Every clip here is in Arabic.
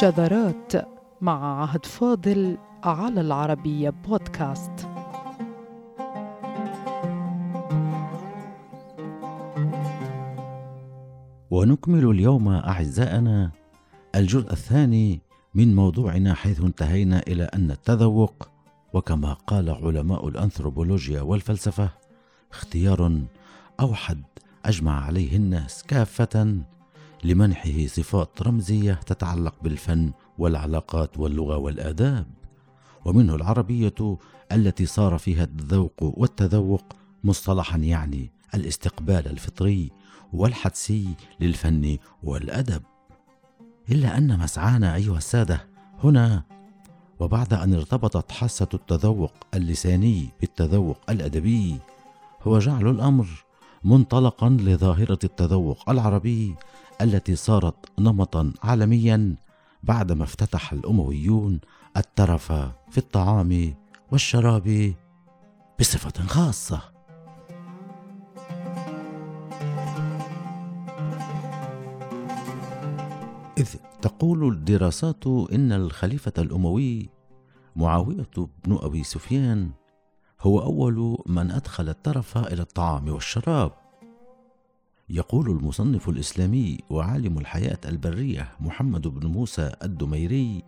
شذرات مع عهد فاضل على العربية بودكاست. ونكمل اليوم أعزائنا الجزء الثاني من موضوعنا حيث انتهينا إلى أن التذوق وكما قال علماء الأنثروبولوجيا والفلسفة اختيار أوحد أجمع عليه الناس كافة لمنحه صفات رمزية تتعلق بالفن والعلاقات واللغة والآداب. ومنه العربية التي صار فيها الذوق والتذوق مصطلحا يعني الاستقبال الفطري والحدسي للفن والأدب. إلا أن مسعانا أيها السادة هنا وبعد أن ارتبطت حاسة التذوق اللساني بالتذوق الأدبي هو جعل الأمر منطلقا لظاهرة التذوق العربي التي صارت نمطا عالميا بعدما افتتح الأمويون الترف في الطعام والشراب بصفة خاصة. إذ تقول الدراسات إن الخليفة الأموي معاوية بن أبي سفيان هو أول من أدخل الترف إلى الطعام والشراب. يقول المصنف الإسلامي وعالم الحياة البرية محمد بن موسى الدميري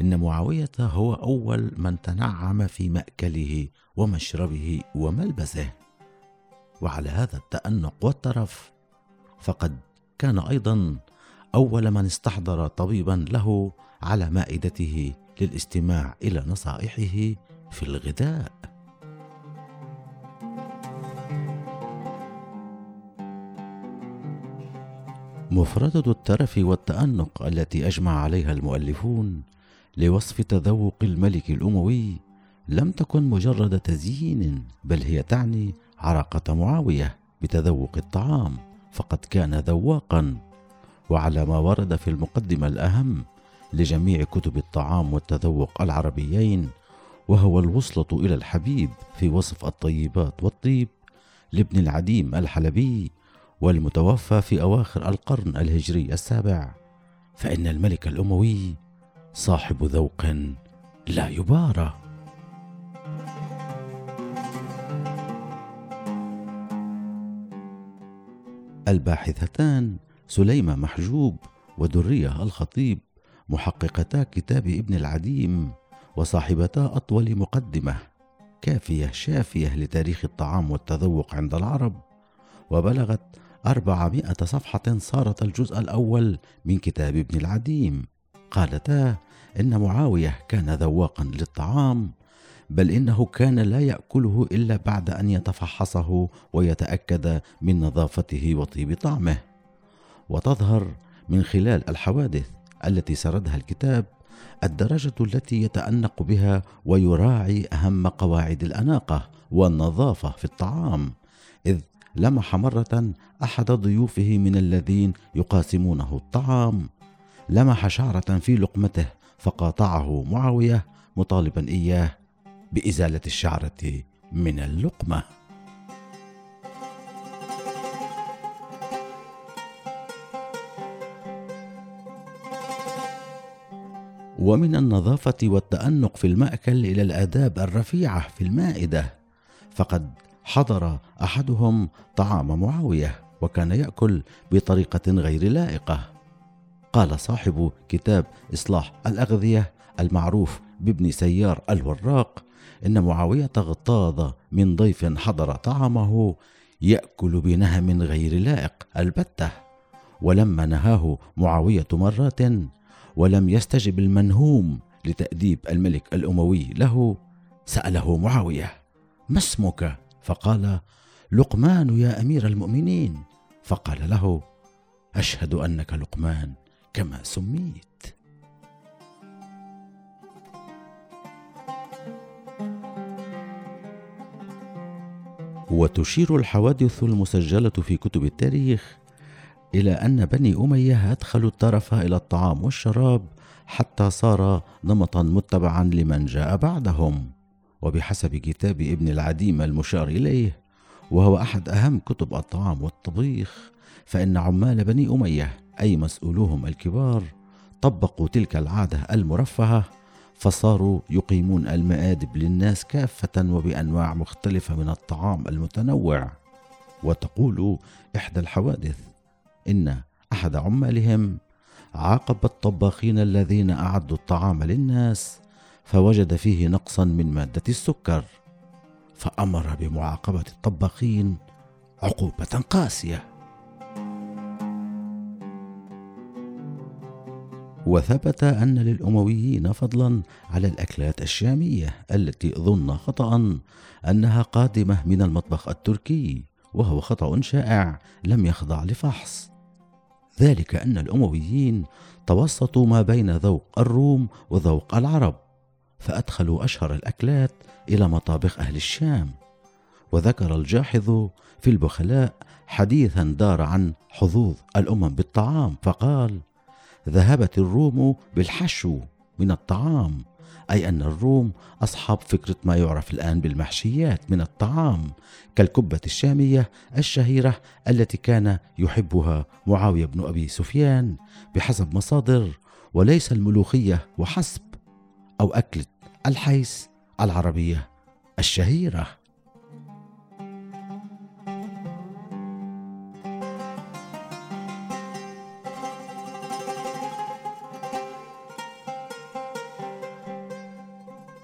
إن معاوية هو أول من تنعم في مأكله ومشربه وملبسه. وعلى هذا التأنق والترف فقد كان أيضا أول من استحضر طبيبا له على مائدته للاستماع إلى نصائحه في الغذاء. مفردة الترف والتأنق التي أجمع عليها المؤلفون لوصف تذوق الملك الأموي لم تكن مجرد تزيين بل هي تعني عراقة معاوية بتذوق الطعام فقد كان ذواقا. وعلى ما ورد في المقدمة الأهم لجميع كتب الطعام والتذوق العربيين وهو الوصلة إلى الحبيب في وصف الطيبات والطيب لابن العديم الحلبي والمتوفى في أواخر القرن الهجري السابع فإن الملك الأموي صاحب ذوق لا يبارى. الباحثتان سليمة محجوب ودرية الخطيب محققتا كتاب ابن العديم وصاحبتا أطول مقدمة كافية شافية لتاريخ الطعام والتذوق عند العرب وبلغت أربعمائة صفحة صارت الجزء الأول من كتاب ابن العديم. قالتا إن معاوية كان ذواقا للطعام بل إنه كان لا يأكله إلا بعد أن يتفحصه ويتأكد من نظافته وطيب طعمه. وتظهر من خلال الحوادث التي سردها الكتاب الدرجة التي يتأنق بها ويراعي أهم قواعد الأناقة والنظافة في الطعام إذ لمح مرة أحد ضيوفه من الذين يقاسمونه الطعام. لمح شعرة في لقمته فقاطعه معاوية مطالبا إياه بإزالة الشعرة من اللقمة. ومن النظافة والتأنق في المأكل إلى الآداب الرفيعة في المائدة فقد حضر أحدهم طعام معاوية وكان يأكل بطريقة غير لائقة. قال صاحب كتاب إصلاح الأغذية المعروف بابن سيار الوراق إن معاوية اغتاظ من ضيف حضر طعامه يأكل بنهم غير لائق البتة. ولما نهاه معاوية مرات ولم يستجب المنهوم لتأديب الملك الأموي له سأله معاوية ما اسمك؟ فقال لقمان يا أمير المؤمنين. فقال له أشهد أنك لقمان كما سميت. وتشير الحوادث المسجلة في كتب التاريخ إلى أن بني أمية أدخلوا الترف إلى الطعام والشراب حتى صار نمطا متبعا لمن جاء بعدهم. وبحسب كتاب ابن العديم المشار إليه وهو أحد أهم كتب الطعام والطبيخ فإن عمال بني أمية أي مسؤولوهم الكبار طبقوا تلك العادة المرفهة فصاروا يقيمون المآدب للناس كافة وبأنواع مختلفة من الطعام المتنوع. وتقول إحدى الحوادث إن أحد عمالهم عاقب الطباخين الذين أعدوا الطعام للناس فوجد فيه نقصا من مادة السكر فأمر بمعاقبة الطباخين عقوبة قاسية. وثبت أن للأمويين فضلا على الأكلات الشامية التي ظن خطأ أنها قادمة من المطبخ التركي وهو خطأ شائع لم يخضع لفحص. ذلك أن الأمويين توسطوا ما بين ذوق الروم وذوق العرب. فأدخلوا أشهر الأكلات إلى مطابخ أهل الشام. وذكر الجاحظ في البخلاء حديثا دار عن حظوظ الأمم بالطعام فقال ذهبت الروم بالحشو من الطعام أي أن الروم أصحاب فكرة ما يعرف الآن بالمحشيات من الطعام كالكبة الشامية الشهيرة التي كان يحبها معاوية بن أبي سفيان بحسب مصادر وليس الملوخية وحسب أو أكلة الحيس العربية الشهيرة.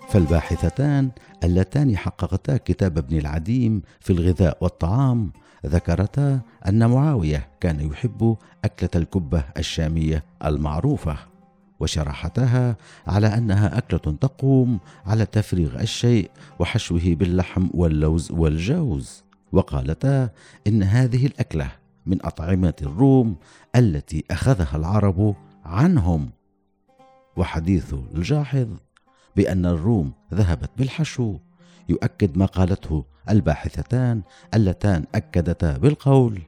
فالباحثتان اللتان حققتا كتاب ابن العديم في الغذاء والطعام ذكرتا أن معاوية كان يحب أكلة الكبة الشامية المعروفة. وشرحتها على أنها أكلة تقوم على تفريغ الشيء وحشوه باللحم واللوز والجوز. وقالتا إن هذه الأكلة من أطعمة الروم التي أخذها العرب عنهم. وحديث الجاحظ بأن الروم ذهبت بالحشو. يؤكد ما قالته الباحثتان اللتان أكدتا بالقول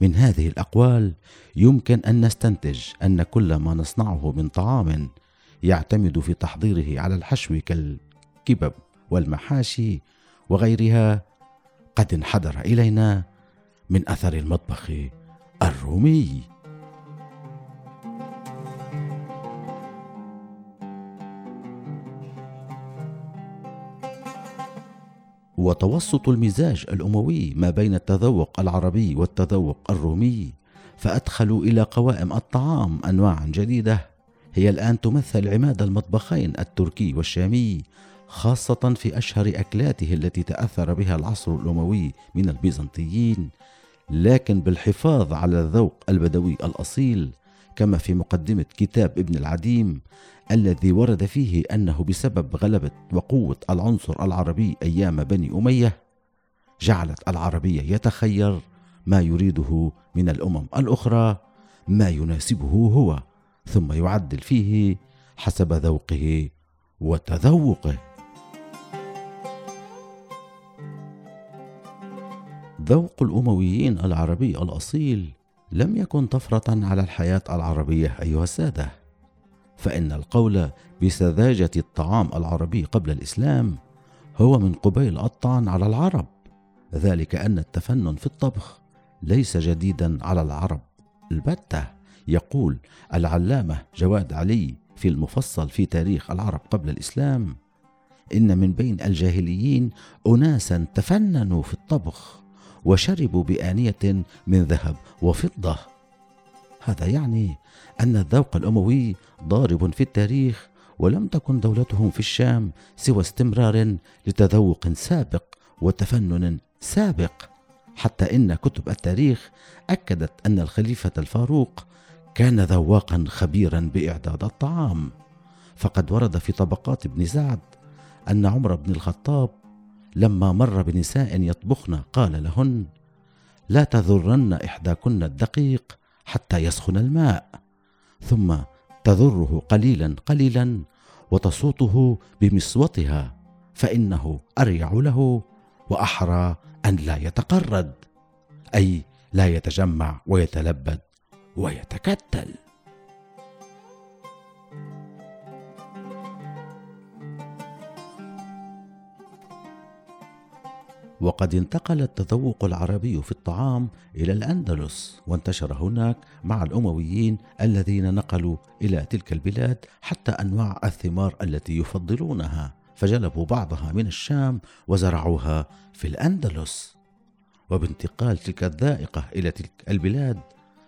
من هذه الأقوال يمكن أن نستنتج أن كل ما نصنعه من طعام يعتمد في تحضيره على الحشو كالكبب والمحاشي وغيرها قد انحدر إلينا من أثر المطبخ الرومي. وتوسط المزاج الأموي ما بين التذوق العربي والتذوق الرومي فادخلوا إلى قوائم الطعام انواعا جديدة. هي الآن تمثل عماد المطبخين التركي والشامي خاصة في أشهر أكلاته التي تأثر بها العصر الأموي من البيزنطيين. لكن بالحفاظ على الذوق البدوي الأصيل كما في مقدمة كتاب ابن العديم الذي ورد فيه أنه بسبب غلبة وقوة العنصر العربي أيام بني أمية جعلت العربية يتخير ما يريده من الأمم الأخرى ما يناسبه هو ثم يعدل فيه حسب ذوقه وتذوقه. ذوق الأمويين العربي الأصيل لم يكن طفرة على الحياة العربية أيها السادة. فإن القول بسذاجة الطعام العربي قبل الإسلام هو من قبيل الطعن على العرب ذلك أن التفنن في الطبخ ليس جديدا على العرب. البتة يقول العلامة جواد علي في المفصل في تاريخ العرب قبل الإسلام إن من بين الجاهليين أناسا تفننوا في الطبخ وشربوا بآنية من ذهب وفضة. هذا يعني أن الذوق الأموي ضارب في التاريخ ولم تكن دولتهم في الشام سوى استمرار لتذوق سابق وتفنن سابق. حتى إن كتب التاريخ أكدت أن الخليفة الفاروق كان ذواقا خبيرا بإعداد الطعام. فقد ورد في طبقات ابن سعد أن عمر بن الخطاب لما مر بنساء يطبخن قال لهن لا تذرن إحداكن الدقيق حتى يسخن الماء ثم تذره قليلا قليلا وتصوته بمصوتها فإنه أريع له وأحرى أن لا يتقرد أي لا يتجمع ويتلبد ويتكتل. وقد انتقل التذوق العربي في الطعام إلى الأندلس وانتشر هناك مع الأمويين الذين نقلوا إلى تلك البلاد حتى أنواع الثمار التي يفضلونها فجلبوا بعضها من الشام وزرعوها في الأندلس. وبانتقال تلك الذائقة إلى تلك البلاد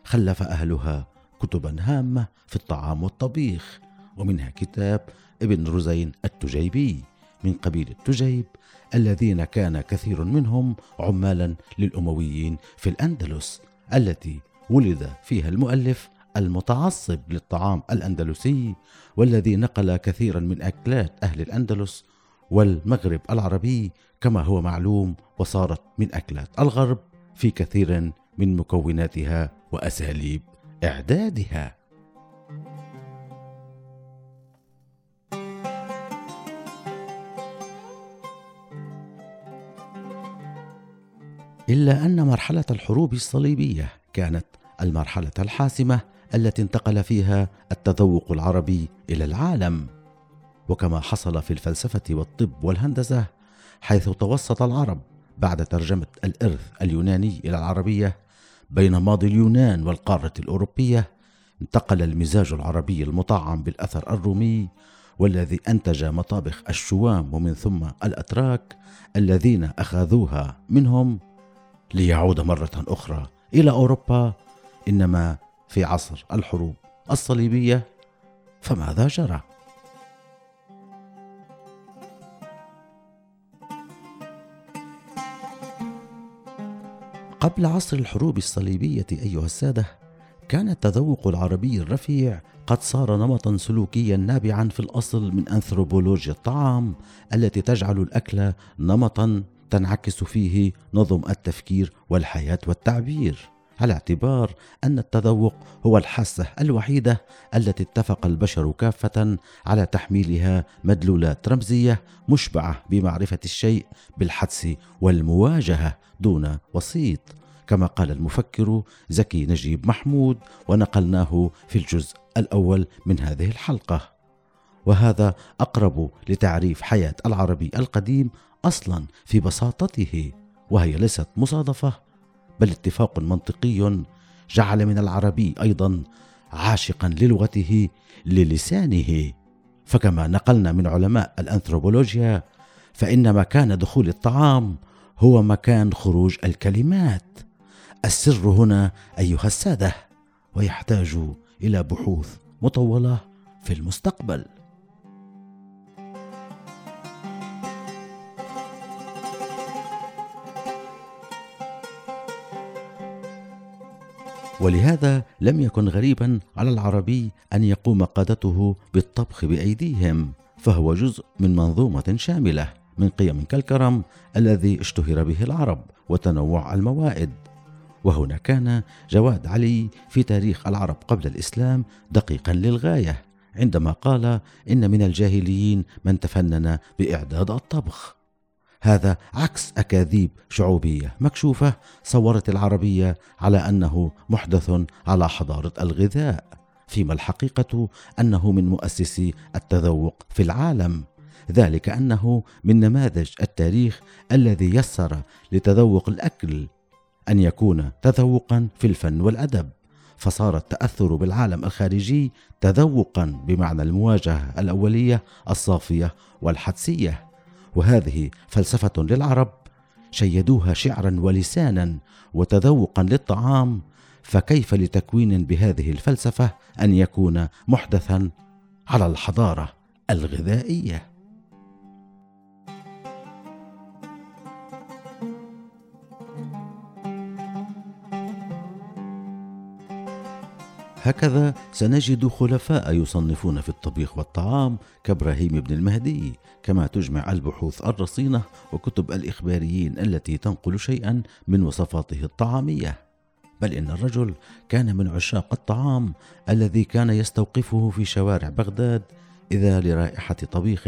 خلف أهلها كتبا هامة في الطعام والطبيخ ومنها كتاب ابن رزين التجيبي. من قبيل التجيب الذين كان كثير منهم عمالا للأمويين في الأندلس التي ولد فيها المؤلف المتعصب للطعام الأندلسي والذي نقل كثيرا من أكلات أهل الأندلس والمغرب العربي كما هو معلوم وصارت من أكلات الغرب في كثير من مكوناتها وأساليب إعدادها. إلا أن مرحلة الحروب الصليبية كانت المرحلة الحاسمة التي انتقل فيها التذوق العربي إلى العالم. وكما حصل في الفلسفة والطب والهندسة حيث توسط العرب بعد ترجمة الإرث اليوناني إلى العربية بين ماضي اليونان والقارة الأوروبية انتقل المزاج العربي المطعم بالأثر الرومي والذي أنتج مطابخ الشوام ومن ثم الأتراك الذين أخذوها منهم. ليعود مرة أخرى إلى أوروبا إنما في عصر الحروب الصليبية فماذا جرى؟ قبل عصر الحروب الصليبية أيها السادة كان التذوق العربي الرفيع قد صار نمطا سلوكيا نابعا في الأصل من أنثروبولوجيا الطعام التي تجعل الأكل نمطا تنعكس فيه نظم التفكير والحياة والتعبير على اعتبار أن التذوق هو الحاسة الوحيدة التي اتفق البشر كافة على تحميلها مدلولات رمزية مشبعة بمعرفة الشيء بالحدس والمواجهة دون وسيط. كما قال المفكر زكي نجيب محمود ونقلناه في الجزء الأول من هذه الحلقة. وهذا أقرب لتعريف حياة العربي القديم أصلا في بساطته وهي ليست مصادفة بل اتفاق منطقي جعل من العربي أيضا عاشقا للغته للسانه. فكما نقلنا من علماء الأنثروبولوجيا فإن مكان دخول الطعام هو مكان خروج الكلمات. السر هنا أيها السادة ويحتاج إلى بحوث مطولة في المستقبل. ولهذا لم يكن غريبا على العربي أن يقوم قادته بالطبخ بأيديهم فهو جزء من منظومة شاملة من قيم كالكرم الذي اشتهر به العرب وتنوع الموائد. وهنا كان جواد علي في تاريخ العرب قبل الإسلام دقيقا للغاية عندما قال إن من الجاهليين من تفنن بإعداد الطبخ. هذا عكس أكاذيب شعوبية. مكشوفة صورت العربية على أنه محدث على حضارة الغذاء فيما الحقيقة أنه من مؤسسي التذوق في العالم. ذلك أنه من نماذج التاريخ الذي يسر لتذوق الأكل أن يكون تذوقا في الفن والأدب. فصار التأثر بالعالم الخارجي تذوقا بمعنى المواجهة الأولية الصافية والحدسية. وهذه فلسفة للعرب. شيدوها شعرا ولسانا وتذوقا للطعام فكيف لتكوين بهذه الفلسفة أن يكون محدثا على الحضارة الغذائية؟ هكذا سنجد خلفاء يصنفون في الطبيخ والطعام كإبراهيم بن المهدي كما تجمع البحوث الرصينة وكتب الإخباريين التي تنقل شيئا من وصفاته الطعامية. بل إن الرجل كان من عشاق الطعام الذي كان يستوقفه في شوارع بغداد إذا لرائحة طبيخ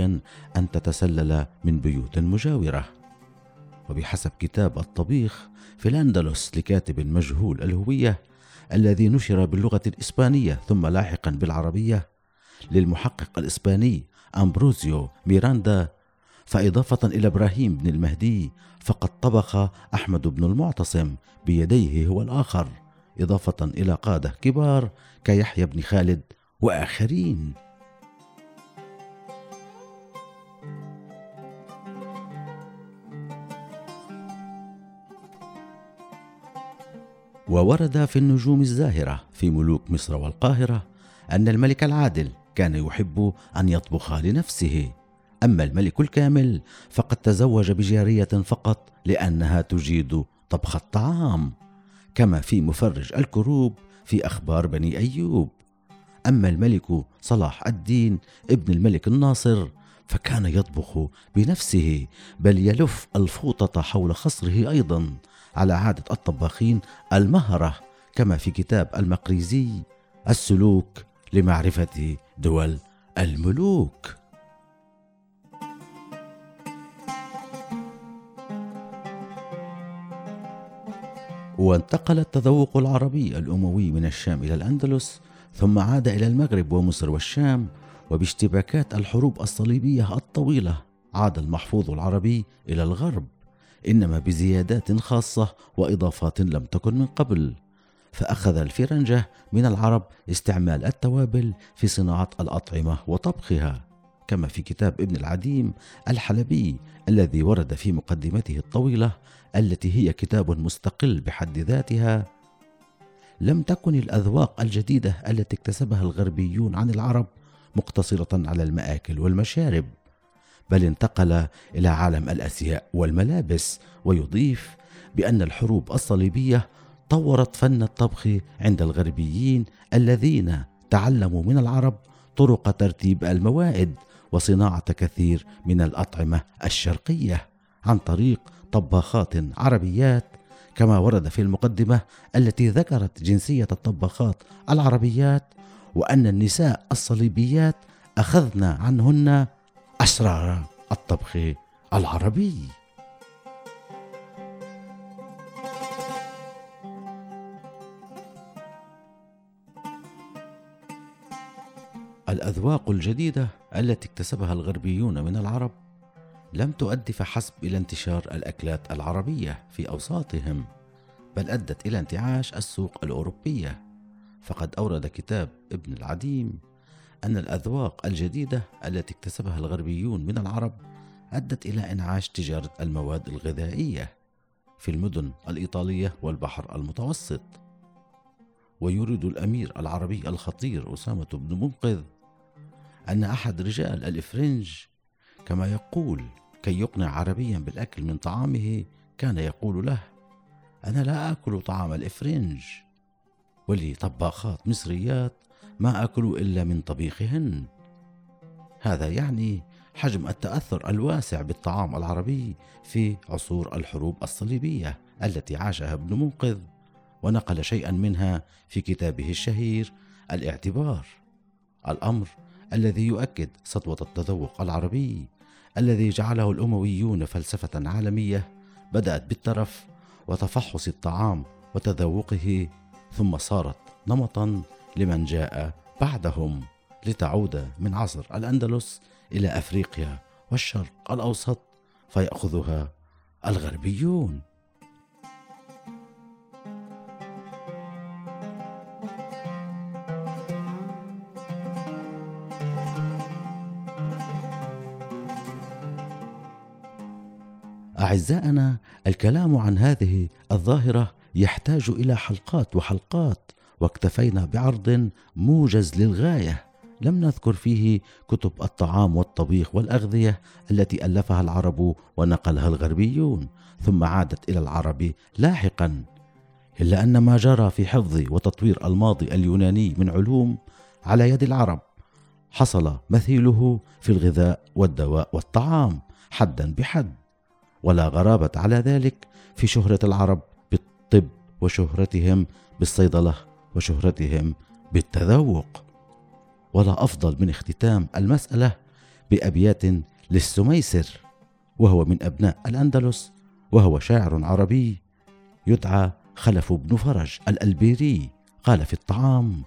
أن تتسلل من بيوت مجاورة. وبحسب كتاب الطبيخ في الأندلس لكاتب مجهول الهوية الذي نشر باللغة الإسبانية ثم لاحقا بالعربية للمحقق الإسباني أمبروزيو ميراندا فإضافة إلى إبراهيم بن المهدي فقد طبخ أحمد بن المعتصم بيديه هو الآخر إضافة إلى قادة كبار كيحيى بن خالد وآخرين. وورد في النجوم الزاهرة في ملوك مصر والقاهرة أن الملك العادل كان يحب أن يطبخ لنفسه. أما الملك الكامل فقد تزوج بجارية فقط لأنها تجيد طبخ الطعام كما في مفرج الكروب في أخبار بني أيوب. أما الملك صلاح الدين ابن الملك الناصر فكان يطبخ بنفسه بل يلف الفوطة حول خصره أيضا على عادة الطباخين المهرة كما في كتاب المقريزي السلوك لمعرفة دول الملوك. وانتقل التذوق العربي الأموي من الشام إلى الأندلس ثم عاد إلى المغرب ومصر والشام وباشتباكات الحروب الصليبية الطويلة عاد المحفوظ العربي إلى الغرب إنما بزيادات خاصة وإضافات لم تكن من قبل. فأخذ الفرنجة من العرب استعمال التوابل في صناعة الأطعمة وطبخها كما في كتاب ابن العديم الحلبي الذي ورد في مقدمته الطويلة التي هي كتاب مستقل بحد ذاتها. لم تكن الأذواق الجديدة التي اكتسبها الغربيون عن العرب مقتصرة على المآكل والمشارب بل انتقل إلى عالم الأزياء والملابس ويضيف بأن الحروب الصليبية طورت فن الطبخ عند الغربيين الذين تعلموا من العرب طرق ترتيب الموائد وصناعة كثير من الأطعمة الشرقية عن طريق طباخات عربيات كما ورد في المقدمة التي ذكرت جنسية الطباخات العربيات وأن النساء الصليبيات أخذن عنهن اسرار الطبخ العربي. الأذواق الجديدة التي اكتسبها الغربيون من العرب لم تؤدي فحسب إلى انتشار الأكلات العربية في أوساطهم بل أدت إلى انتعاش السوق الأوروبية. فقد أورد كتاب ابن العديم أن الأذواق الجديدة التي اكتسبها الغربيون من العرب أدت إلى إنعاش تجارة المواد الغذائية في المدن الإيطالية والبحر المتوسط. ويريد الأمير العربي الخطير أسامة بن منقذ أن أحد رجال الإفرنج كما يقول كي يقنع عربيا بالأكل من طعامه كان يقول له أنا لا آكل طعام الإفرنج ولي طباخات مصريات ما آكل إلا من طبيخهن. هذا يعني حجم التأثر الواسع بالطعام العربي في عصور الحروب الصليبية التي عاشها ابن منقذ ونقل شيئا منها في كتابه الشهير الاعتبار. الأمر الذي يؤكد سطوة التذوق العربي الذي جعله الأمويون فلسفة عالمية بدأت بالترف وتفحص الطعام وتذوقه ثم صارت نمطا لمن جاء بعدهم لتعود من عصر الأندلس إلى أفريقيا والشرق الأوسط فيأخذها الغربيون. أعزائنا الكلام عن هذه الظاهرة يحتاج إلى حلقات وحلقات واكتفينا بعرض موجز للغاية. لم نذكر فيه كتب الطعام والطبيخ والأغذية التي ألفها العرب ونقلها الغربيون ثم عادت إلى العرب لاحقا. إلا أن ما جرى في حفظ وتطوير الماضي اليوناني من علوم على يد العرب حصل مثيله في الغذاء والدواء والطعام حدا بحد. ولا غرابة على ذلك في شهرة العرب بالطب وشهرتهم بالصيدلة وشهرتهم بالتذوق. ولا أفضل من اختتام المسألة بأبيات للسميسر وهو من أبناء الأندلس وهو شاعر عربي يدعى خلف بن فرج الألبيري قال في الطعام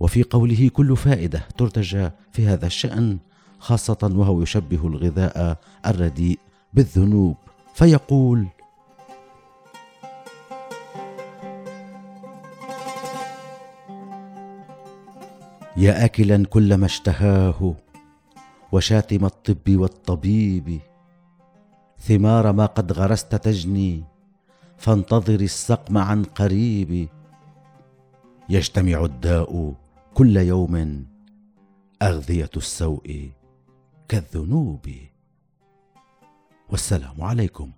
وفي قوله كل فائدة ترتجى في هذا الشأن خاصة وهو يشبه الغذاء الرديء بالذنوب فيقول يا أكلا كل ما اشتهاه وشاتم الطب والطبيب ثمار ما قد غرست تجني فانتظر السقم عن قريب. يجتمع الداء كل يوم أغذية السوء كالذنوب. والسلام عليكم.